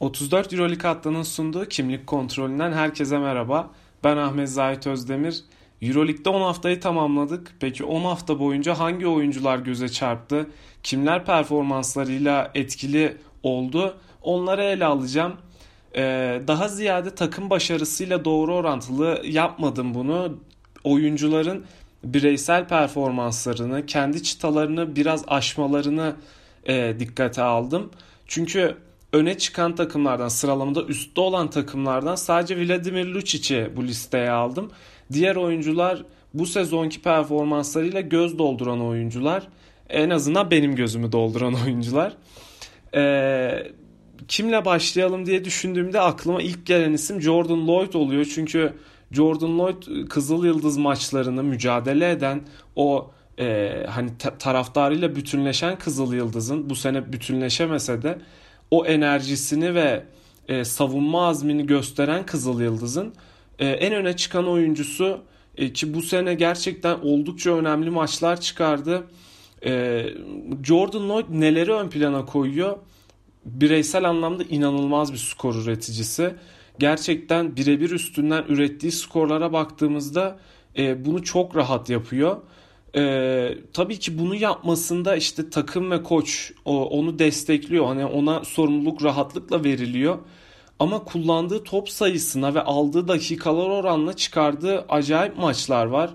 34 Euroleague hattının sunduğu kimlik kontrolünden herkese merhaba. Ben Ahmet Zahit Özdemir. Euroleague'de 10 haftayı tamamladık. Peki 10 hafta boyunca hangi oyuncular göze çarptı? Kimler performanslarıyla etkili oldu? Onları ele alacağım. Ee, daha ziyade takım başarısıyla doğru orantılı yapmadım bunu. Oyuncuların bireysel performanslarını, kendi çıtalarını biraz aşmalarını e, dikkate aldım. Çünkü öne çıkan takımlardan sıralamada üstte olan takımlardan sadece Vladimir Lucic'i bu listeye aldım. Diğer oyuncular bu sezonki performanslarıyla göz dolduran oyuncular. En azından benim gözümü dolduran oyuncular. Ee, kimle başlayalım diye düşündüğümde aklıma ilk gelen isim Jordan Lloyd oluyor. Çünkü Jordan Lloyd Kızıl Yıldız maçlarını mücadele eden o e, hani taraftarıyla bütünleşen Kızıl Yıldız'ın bu sene bütünleşemese de o enerjisini ve e, savunma azmini gösteren Kızıl Yıldız'ın e, en öne çıkan oyuncusu e, ki bu sene gerçekten oldukça önemli maçlar çıkardı. E, Jordan Lloyd neleri ön plana koyuyor? Bireysel anlamda inanılmaz bir skor üreticisi. Gerçekten birebir üstünden ürettiği skorlara baktığımızda e, bunu çok rahat yapıyor. Ee, tabii ki bunu yapmasında işte takım ve koç o, onu destekliyor. Hani ona sorumluluk rahatlıkla veriliyor. Ama kullandığı top sayısına ve aldığı dakikalar oranla çıkardığı acayip maçlar var.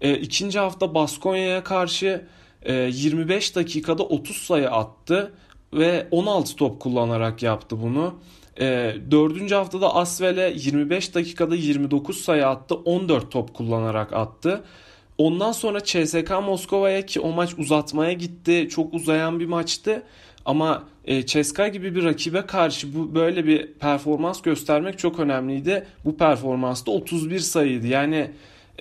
Ee, ikinci hafta Baskonya'ya karşı e, 25 dakikada 30 sayı attı ve 16 top kullanarak yaptı bunu. E, dördüncü haftada Asvel'e 25 dakikada 29 sayı attı 14 top kullanarak attı. Ondan sonra CSK Moskova'ya ki o maç uzatmaya gitti. Çok uzayan bir maçtı. Ama e, CSKA gibi bir rakibe karşı bu böyle bir performans göstermek çok önemliydi. Bu performansta 31 sayıydı. Yani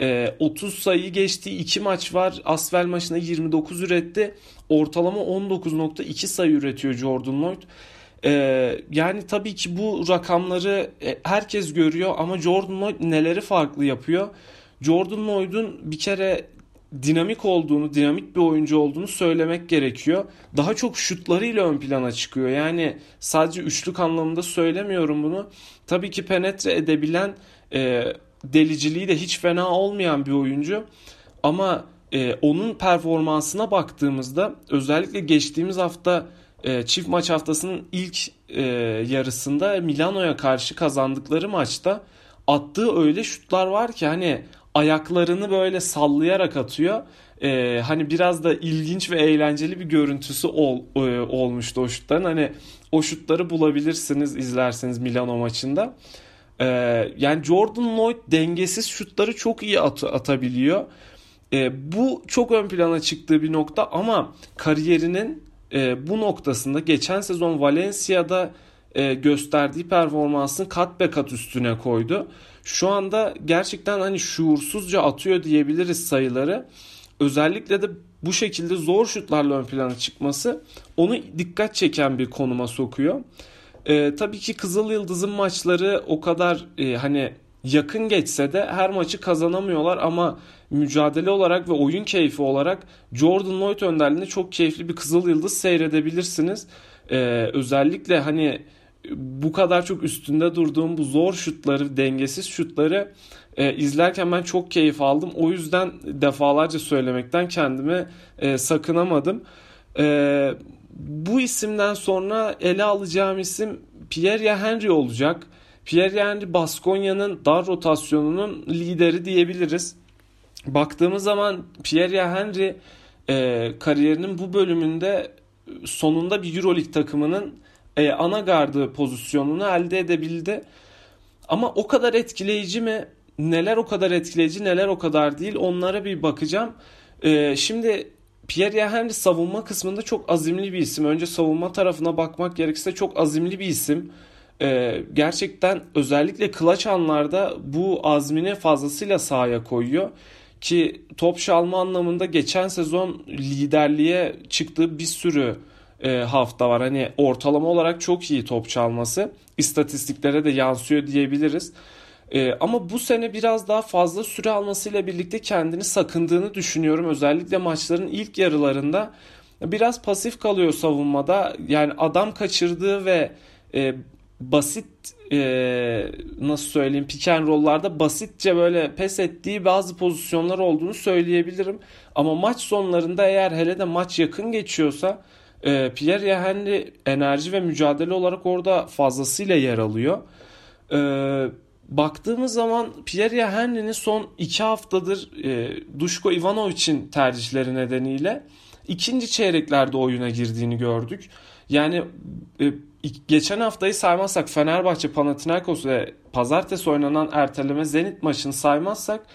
e, 30 sayı geçtiği iki maç var. Asvel maçında 29 üretti. Ortalama 19.2 sayı üretiyor Jordan Lloyd. E, yani tabii ki bu rakamları e, herkes görüyor ama Jordan Lloyd neleri farklı yapıyor? Jordan Lloyd'un bir kere dinamik olduğunu, dinamik bir oyuncu olduğunu söylemek gerekiyor. Daha çok şutlarıyla ön plana çıkıyor. Yani sadece üçlük anlamında söylemiyorum bunu. Tabii ki penetre edebilen, e, deliciliği de hiç fena olmayan bir oyuncu. Ama e, onun performansına baktığımızda özellikle geçtiğimiz hafta e, çift maç haftasının ilk e, yarısında Milano'ya karşı kazandıkları maçta attığı öyle şutlar var ki hani ayaklarını böyle sallayarak atıyor. Ee, hani biraz da ilginç ve eğlenceli bir görüntüsü ol, e, olmuştu o şutların. Hani o şutları bulabilirsiniz izlerseniz Milano maçında. Ee, yani Jordan Lloyd dengesiz şutları çok iyi at, atabiliyor. Ee, bu çok ön plana çıktığı bir nokta ama kariyerinin e, bu noktasında geçen sezon Valencia'da e, gösterdiği performansın kat be kat üstüne koydu. Şu anda gerçekten hani şuursuzca atıyor diyebiliriz sayıları. Özellikle de bu şekilde zor şutlarla ön plana çıkması onu dikkat çeken bir konuma sokuyor. E, tabii ki Kızıl Yıldız'ın maçları o kadar e, hani yakın geçse de her maçı kazanamıyorlar ama mücadele olarak ve oyun keyfi olarak Jordan Lloyd önderliğinde çok keyifli bir Kızıl Yıldız seyredebilirsiniz. Ee, özellikle hani bu kadar çok üstünde durduğum bu zor şutları, dengesiz şutları e, izlerken ben çok keyif aldım. O yüzden defalarca söylemekten kendimi e, sakınamadım. E, bu isimden sonra ele alacağım isim Pierre Henry olacak. Pierre Henry Baskonya'nın dar rotasyonunun lideri diyebiliriz. Baktığımız zaman Pierre Henry e, kariyerinin bu bölümünde sonunda bir Euroleague takımının e, ana gardı pozisyonunu elde edebildi. Ama o kadar etkileyici mi? Neler o kadar etkileyici, neler o kadar değil onlara bir bakacağım. E, şimdi Pierre Henry savunma kısmında çok azimli bir isim. Önce savunma tarafına bakmak gerekirse çok azimli bir isim. Ee, gerçekten özellikle clutch anlarda bu azmini fazlasıyla sahaya koyuyor. Ki top çalma anlamında geçen sezon liderliğe çıktığı bir sürü hafta var. Hani ortalama olarak çok iyi top çalması. İstatistiklere de yansıyor diyebiliriz. E, ama bu sene biraz daha fazla süre almasıyla birlikte kendini sakındığını düşünüyorum. Özellikle maçların ilk yarılarında biraz pasif kalıyor savunmada. Yani adam kaçırdığı ve e, basit e, nasıl söyleyeyim pick and roll'larda basitçe böyle pes ettiği bazı pozisyonlar olduğunu söyleyebilirim. Ama maç sonlarında eğer hele de maç yakın geçiyorsa e, Pierre Henry enerji ve mücadele olarak orada fazlasıyla yer alıyor. E, baktığımız zaman Pierre Henry'nin son iki haftadır e, Duşko Ivanovic'in tercihleri nedeniyle ikinci çeyreklerde oyuna girdiğini gördük. Yani e, geçen haftayı saymazsak Fenerbahçe, Panathinaikos ve pazartesi oynanan erteleme Zenit maçını saymazsak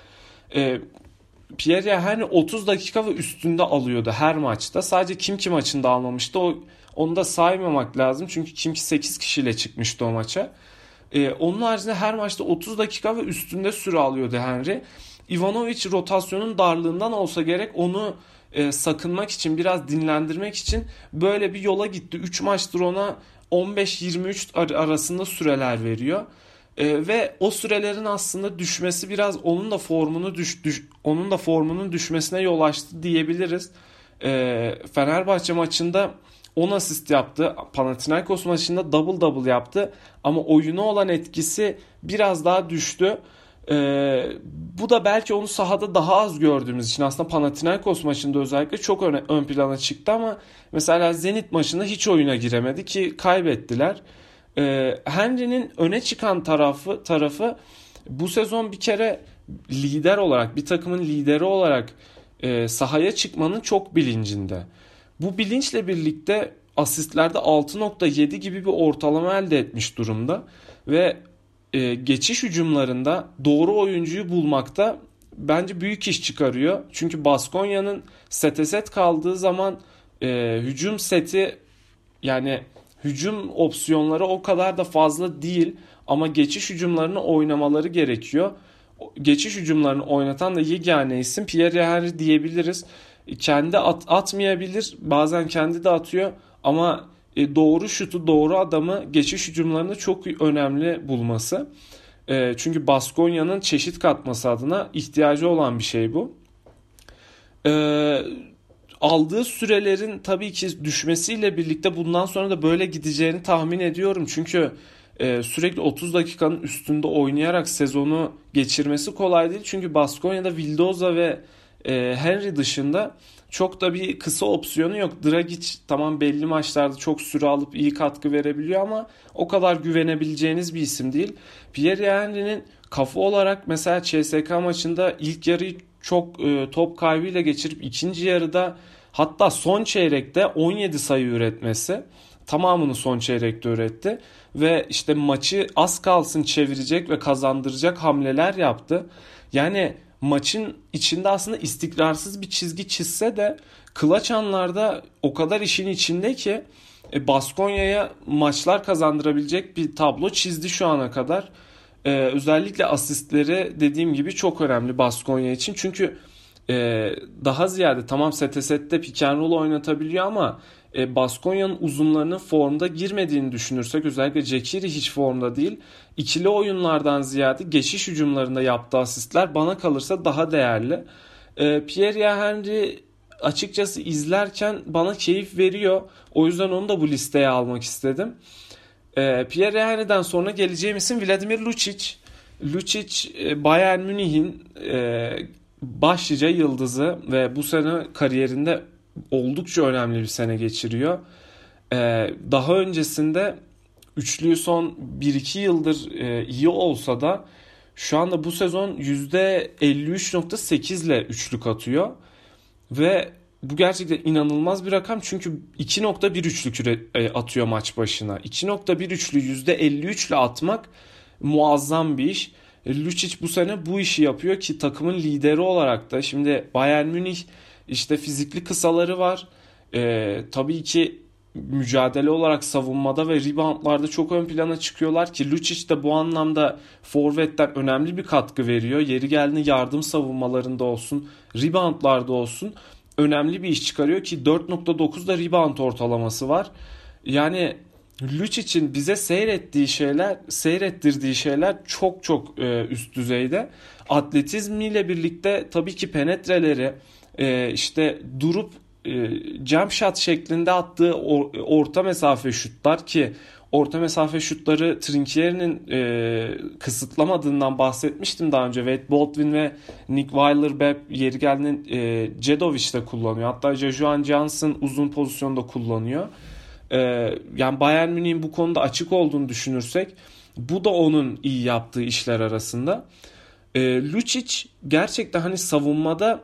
e, Pierre hani 30 dakika ve üstünde alıyordu her maçta. Sadece Kimki maçında almamıştı. O onu da saymamak lazım. Çünkü Kimki 8 kişiyle çıkmıştı o maça. Ee, onun haricinde her maçta 30 dakika ve üstünde süre alıyordu Henry. Ivanovic rotasyonun darlığından olsa gerek onu e, sakınmak için biraz dinlendirmek için böyle bir yola gitti. 3 maçtır ona 15-23 arasında süreler veriyor. E, ve o sürelerin aslında düşmesi biraz onun da formunu düş, düş onun da formunun düşmesine yol açtı diyebiliriz. E, Fenerbahçe maçında 10 asist yaptı. Panathinaikos maçında double double yaptı ama oyuna olan etkisi biraz daha düştü. Ee, bu da belki onu sahada daha az gördüğümüz için aslında Panathinaikos maçında özellikle çok öne, ön plana çıktı ama mesela Zenit maçında hiç oyuna giremedi ki kaybettiler. Ee, Henry'nin öne çıkan tarafı tarafı bu sezon bir kere lider olarak bir takımın lideri olarak e, sahaya çıkmanın çok bilincinde. Bu bilinçle birlikte asistlerde 6.7 gibi bir ortalama elde etmiş durumda ve e, geçiş hücumlarında doğru oyuncuyu bulmakta bence büyük iş çıkarıyor. Çünkü Baskonya'nın sete set kaldığı zaman e, hücum seti yani hücum opsiyonları o kadar da fazla değil ama geçiş hücumlarını oynamaları gerekiyor. Geçiş hücumlarını oynatan da yegane isim Pierre Henry diyebiliriz. Kendi at, atmayabilir bazen kendi de atıyor ama e, doğru şutu doğru adamı geçiş hücumlarında çok önemli bulması. E, çünkü Baskonya'nın çeşit katması adına ihtiyacı olan bir şey bu. E, aldığı sürelerin tabii ki düşmesiyle birlikte bundan sonra da böyle gideceğini tahmin ediyorum. Çünkü sürekli 30 dakikanın üstünde oynayarak sezonu geçirmesi kolay değil. Çünkü Baskonya'da Vildoza ve Henry dışında çok da bir kısa opsiyonu yok. Dragic tamam belli maçlarda çok süre alıp iyi katkı verebiliyor ama o kadar güvenebileceğiniz bir isim değil. Pierre Henry'nin kafa olarak mesela CSK maçında ilk yarıyı çok e, top kaybıyla geçirip ikinci yarıda hatta son çeyrekte 17 sayı üretmesi tamamını son çeyrekte üretti ve işte maçı az kalsın çevirecek ve kazandıracak hamleler yaptı. Yani maçın içinde aslında istikrarsız bir çizgi çizse de clutch anlarda o kadar işin içinde ki e, Baskonya'ya maçlar kazandırabilecek bir tablo çizdi şu ana kadar. Ee, özellikle asistleri dediğim gibi çok önemli Baskonya için. Çünkü e, daha ziyade tamam sette pick and roll oynatabiliyor ama e, Baskonya'nın uzunlarının formda girmediğini düşünürsek özellikle Cekiri hiç formda değil. İkili oyunlardan ziyade geçiş hücumlarında yaptığı asistler bana kalırsa daha değerli. E, Pierre Henry açıkçası izlerken bana keyif veriyor. O yüzden onu da bu listeye almak istedim. E, Pierre Henry'den sonra geleceğim isim Vladimir Lucic. Lucic e, Bayern Münih'in e, başlıca yıldızı ve bu sene kariyerinde oldukça önemli bir sene geçiriyor. Ee, daha öncesinde üçlüyü son 1-2 yıldır e, iyi olsa da şu anda bu sezon %53.8 ile üçlük atıyor. Ve bu gerçekten inanılmaz bir rakam çünkü 2.1 üçlük e, atıyor maç başına. 2.1 üçlü %53 ile atmak muazzam bir iş. Lucic bu sene bu işi yapıyor ki takımın lideri olarak da şimdi Bayern Münih işte fizikli kısaları var. Ee, tabii ki mücadele olarak savunmada ve reboundlarda çok ön plana çıkıyorlar ki Lucic de bu anlamda forvetten önemli bir katkı veriyor. Yeri geldiğinde yardım savunmalarında olsun, reboundlarda olsun önemli bir iş çıkarıyor ki 4.9'da rebound ortalaması var. Yani Lucic'in bize seyrettiği şeyler, seyrettirdiği şeyler çok çok e, üst düzeyde. Atletizmiyle birlikte tabii ki penetreleri, e, işte durup e, jump shot şeklinde attığı or, orta mesafe şutlar ki orta mesafe şutları Trinkieri'nin e, kısıtlamadığından bahsetmiştim daha önce. Wade Baldwin ve Nick Weiler-Bepp yeri geldiğinde e, Cedovic de kullanıyor. Hatta Jajuan Johnson uzun pozisyonda kullanıyor. E, yani Bayern Münih'in bu konuda açık olduğunu düşünürsek bu da onun iyi yaptığı işler arasında. E, Lucic gerçekten hani savunmada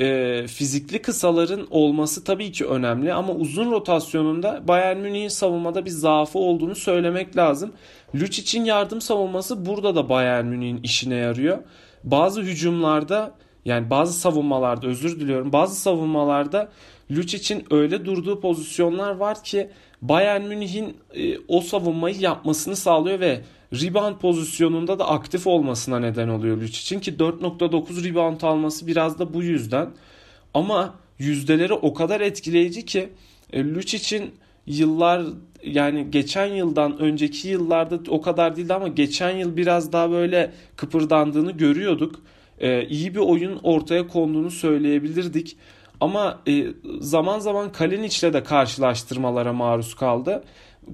e, fizikli kısaların olması tabii ki önemli ama uzun rotasyonunda Bayern Münih'in savunmada bir zaafı olduğunu söylemek lazım. Lucic'in yardım savunması burada da Bayern Münih'in işine yarıyor. Bazı hücumlarda yani bazı savunmalarda özür diliyorum bazı savunmalarda Lucic'in öyle durduğu pozisyonlar var ki Bayern Münih'in e, o savunmayı yapmasını sağlıyor ve rebound pozisyonunda da aktif olmasına neden oluyor Lucic'in ki 4.9 rebound alması biraz da bu yüzden. Ama yüzdeleri o kadar etkileyici ki e, Lucic'in yıllar yani geçen yıldan önceki yıllarda o kadar değildi ama geçen yıl biraz daha böyle kıpırdandığını görüyorduk. Ee, iyi bir oyun ortaya konduğunu söyleyebilirdik. Ama e, zaman zaman Kalinic'le de karşılaştırmalara maruz kaldı.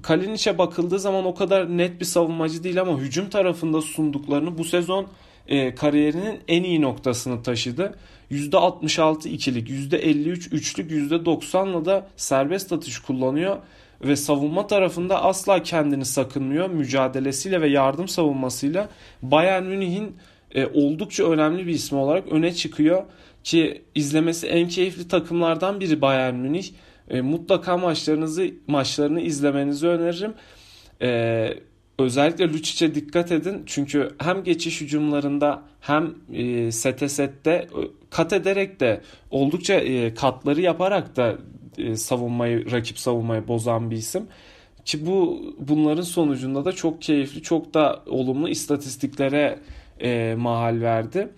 Kalinic'e bakıldığı zaman o kadar net bir savunmacı değil ama hücum tarafında sunduklarını bu sezon e, kariyerinin en iyi noktasını taşıdı. %66 ikilik, %53 üçlük, %90'la da serbest atış kullanıyor ve savunma tarafında asla kendini sakınmıyor. Mücadelesiyle ve yardım savunmasıyla Bayern Münih'in e, oldukça önemli bir ismi olarak öne çıkıyor ki izlemesi en keyifli takımlardan biri Bayern Münih. E, mutlaka maçlarınızı maçlarını izlemenizi öneririm. E, özellikle Lucic'e dikkat edin çünkü hem geçiş hücumlarında hem e, sete sette e, kat ederek de oldukça e, katları yaparak da e, savunmayı rakip savunmayı bozan bir isim ki bu bunların sonucunda da çok keyifli çok da olumlu istatistiklere e, mahal verdi.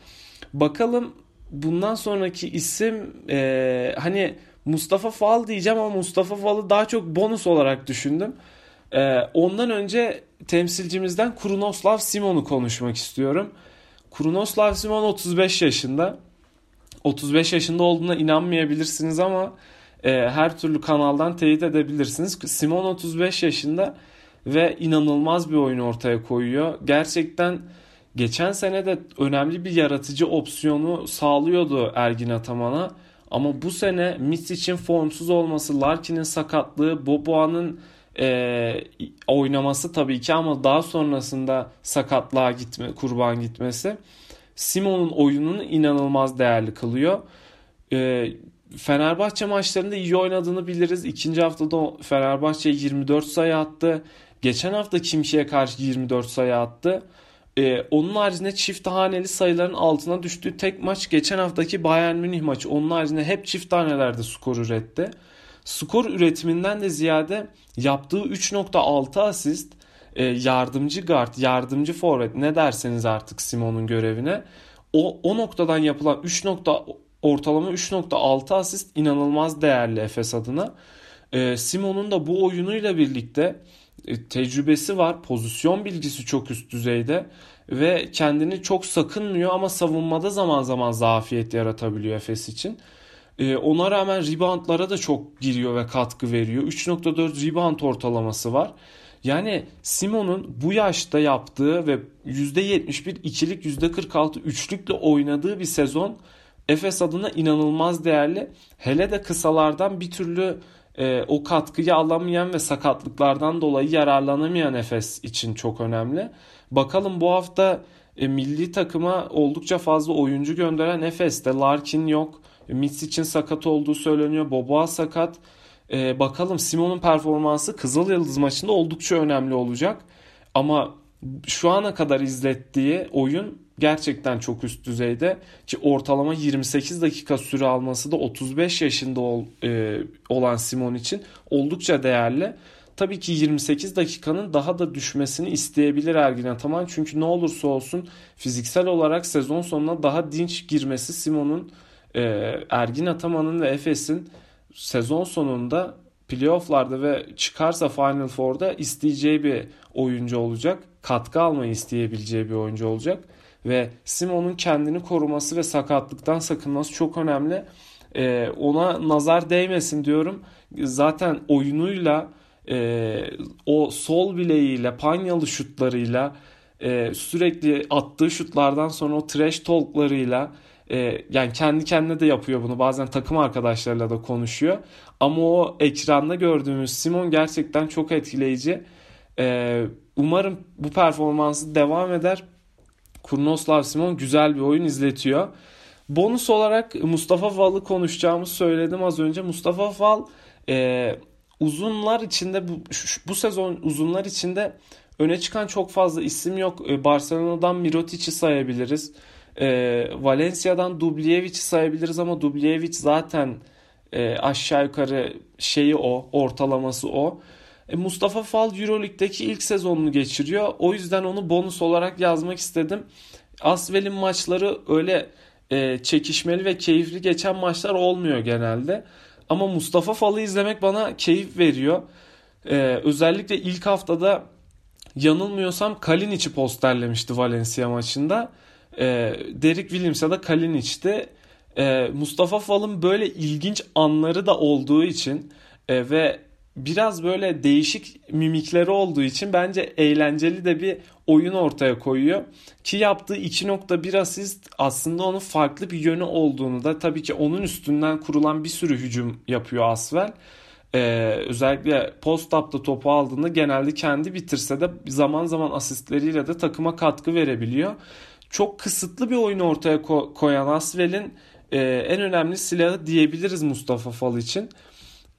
Bakalım bundan sonraki isim e, hani Mustafa Fal diyeceğim ama Mustafa Fal'ı daha çok bonus olarak düşündüm. E, ondan önce temsilcimizden Krunoslav Simon'u konuşmak istiyorum. Krunoslav Simon 35 yaşında. 35 yaşında olduğuna inanmayabilirsiniz ama e, her türlü kanaldan teyit edebilirsiniz. Simon 35 yaşında ve inanılmaz bir oyun ortaya koyuyor. Gerçekten geçen sene de önemli bir yaratıcı opsiyonu sağlıyordu Ergin Ataman'a. Ama bu sene Misic'in formsuz olması, Larkin'in sakatlığı, Boboa'nın e, oynaması tabii ki ama daha sonrasında sakatlığa gitme, kurban gitmesi Simon'un oyununu inanılmaz değerli kılıyor. E, Fenerbahçe maçlarında iyi oynadığını biliriz. İkinci haftada Fenerbahçe 24 sayı attı. Geçen hafta Kimki'ye karşı 24 sayı attı. Ee, onun haricinde çift haneli sayıların altına düştüğü tek maç geçen haftaki Bayern Münih maçı. Onun haricinde hep çift hanelerde skor üretti. Skor üretiminden de ziyade yaptığı 3.6 asist e, yardımcı guard, yardımcı forvet ne derseniz artık Simon'un görevine. O, o noktadan yapılan 3 nokta, ortalama 3.6 asist inanılmaz değerli Efes adına. E, Simon'un da bu oyunuyla birlikte tecrübesi var. Pozisyon bilgisi çok üst düzeyde ve kendini çok sakınmıyor ama savunmada zaman zaman zafiyet yaratabiliyor Efes için. E, ona rağmen reboundlara da çok giriyor ve katkı veriyor. 3.4 rebound ortalaması var. Yani Simon'un bu yaşta yaptığı ve %71 ikilik %46 üçlükle oynadığı bir sezon Efes adına inanılmaz değerli. Hele de kısalardan bir türlü e, o katkıyı alamayan ve sakatlıklardan dolayı yararlanamayan Efes için çok önemli. Bakalım bu hafta e, milli takıma oldukça fazla oyuncu gönderen Efes'te Larkin yok. E, için sakat olduğu söyleniyor. Boboa sakat. E, bakalım Simon'un performansı Kızıl Yıldız maçında oldukça önemli olacak. Ama şu ana kadar izlettiği oyun gerçekten çok üst düzeyde ki ortalama 28 dakika süre alması da 35 yaşında ol, e, olan Simon için oldukça değerli. Tabii ki 28 dakikanın daha da düşmesini isteyebilir Ergin Ataman. Çünkü ne olursa olsun fiziksel olarak sezon sonuna daha dinç girmesi Simon'un e, Ergin Ataman'ın ve Efes'in sezon sonunda playofflarda ve çıkarsa Final Four'da isteyeceği bir oyuncu olacak. Katkı almayı isteyebileceği bir oyuncu olacak. Ve Simon'un kendini koruması ve sakatlıktan sakınması çok önemli. Ee, ona nazar değmesin diyorum. Zaten oyunuyla e, o sol bileğiyle, panyalı şutlarıyla e, sürekli attığı şutlardan sonra o trash talklarıyla e, yani kendi kendine de yapıyor bunu. Bazen takım arkadaşlarıyla da konuşuyor. Ama o ekranda gördüğümüz Simon gerçekten çok etkileyici. E, umarım bu performansı devam eder. Kurnoslav Simon güzel bir oyun izletiyor. Bonus olarak Mustafa Fal'ı konuşacağımı söyledim az önce. Mustafa Fal e, uzunlar içinde bu, bu sezon uzunlar içinde öne çıkan çok fazla isim yok. E, Barcelona'dan Mirotic'i sayabiliriz. E, Valencia'dan Dubljevic'i sayabiliriz ama Dubljevic zaten e, aşağı yukarı şeyi o, ortalaması o. E, Mustafa Fal Euroleague'deki ilk sezonunu geçiriyor. O yüzden onu bonus olarak yazmak istedim. Asvel'in maçları öyle e, çekişmeli ve keyifli geçen maçlar olmuyor genelde. Ama Mustafa Fal'ı izlemek bana keyif veriyor. E, özellikle ilk haftada yanılmıyorsam Kalinic'i posterlemişti Valencia maçında. E, Derek Williams'a da Kalinic'ti. E, Mustafa Fal'ın böyle ilginç anları da olduğu için e, ve biraz böyle değişik mimikleri olduğu için bence eğlenceli de bir oyun ortaya koyuyor. Ki yaptığı 2.1 asist aslında onun farklı bir yönü olduğunu da tabii ki onun üstünden kurulan bir sürü hücum yapıyor Asvel. Ee, özellikle post-up'ta topu aldığında genelde kendi bitirse de zaman zaman asistleriyle de takıma katkı verebiliyor. Çok kısıtlı bir oyun ortaya ko- koyan Asvel'in e, en önemli silahı diyebiliriz Mustafa Fal için.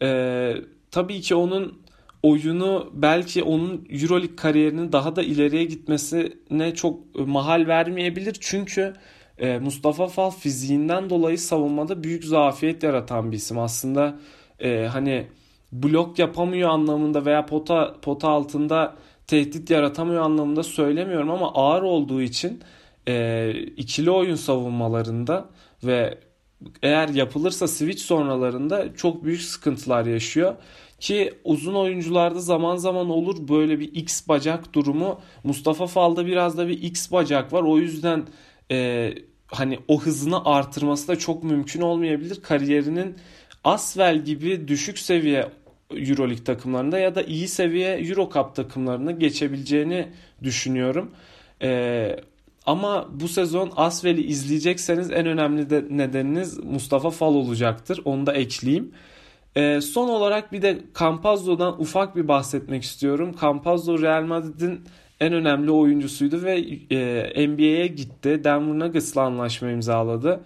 E, tabii ki onun oyunu belki onun Euroleague kariyerinin daha da ileriye gitmesine çok mahal vermeyebilir. Çünkü e, Mustafa Fal fiziğinden dolayı savunmada büyük zafiyet yaratan bir isim. Aslında e, hani blok yapamıyor anlamında veya pota pota altında tehdit yaratamıyor anlamında söylemiyorum ama ağır olduğu için e, ikili oyun savunmalarında ve eğer yapılırsa switch sonralarında çok büyük sıkıntılar yaşıyor. Ki uzun oyuncularda zaman zaman olur böyle bir X bacak durumu. Mustafa Fal'da biraz da bir X bacak var. O yüzden e, hani o hızını artırması da çok mümkün olmayabilir. Kariyerinin Asvel gibi düşük seviye Euroleague takımlarında ya da iyi seviye Euro Cup takımlarına geçebileceğini düşünüyorum. Ee, ama bu sezon Asvel'i izleyecekseniz en önemli de nedeniniz Mustafa Fal olacaktır. Onu da ekleyeyim. E, son olarak bir de Campazzo'dan ufak bir bahsetmek istiyorum. Campazzo Real Madrid'in en önemli oyuncusuydu ve e, NBA'ye gitti. Denver Nuggets'la anlaşma imzaladı.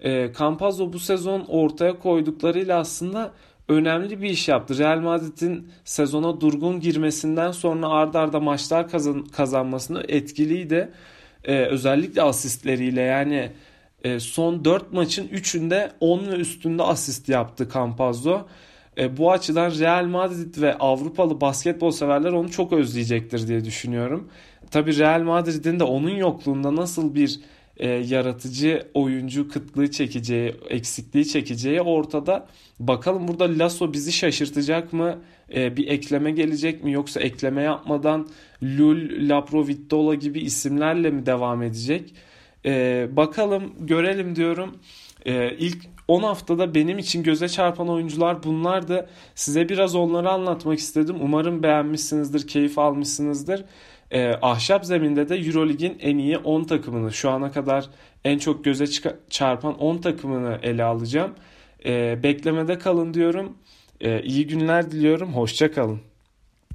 E, Campazzo bu sezon ortaya koyduklarıyla aslında önemli bir iş yaptı. Real Madrid'in sezona durgun girmesinden sonra ard arda maçlar kazan, kazanmasını etkiliydi. Ee, özellikle asistleriyle yani e, son 4 maçın 3'ünde 10 ve üstünde asist yaptı Campazzo. E, bu açıdan Real Madrid ve Avrupalı basketbol severler onu çok özleyecektir diye düşünüyorum. Tabi Real Madrid'in de onun yokluğunda nasıl bir e, yaratıcı oyuncu kıtlığı çekeceği, eksikliği çekeceği ortada. Bakalım burada Lasso bizi şaşırtacak mı? E, bir ekleme gelecek mi? Yoksa ekleme yapmadan Lul, Laprovittola gibi isimlerle mi devam edecek? E, bakalım görelim diyorum. E, ilk 10 haftada benim için göze çarpan oyuncular bunlardı. Size biraz onları anlatmak istedim. Umarım beğenmişsinizdir, keyif almışsınızdır. E, ahşap zeminde de Eurolig'in en iyi 10 takımını şu ana kadar en çok göze çarpan 10 takımını ele alacağım. E, beklemede kalın diyorum. E, iyi günler diliyorum. Hoşça kalın.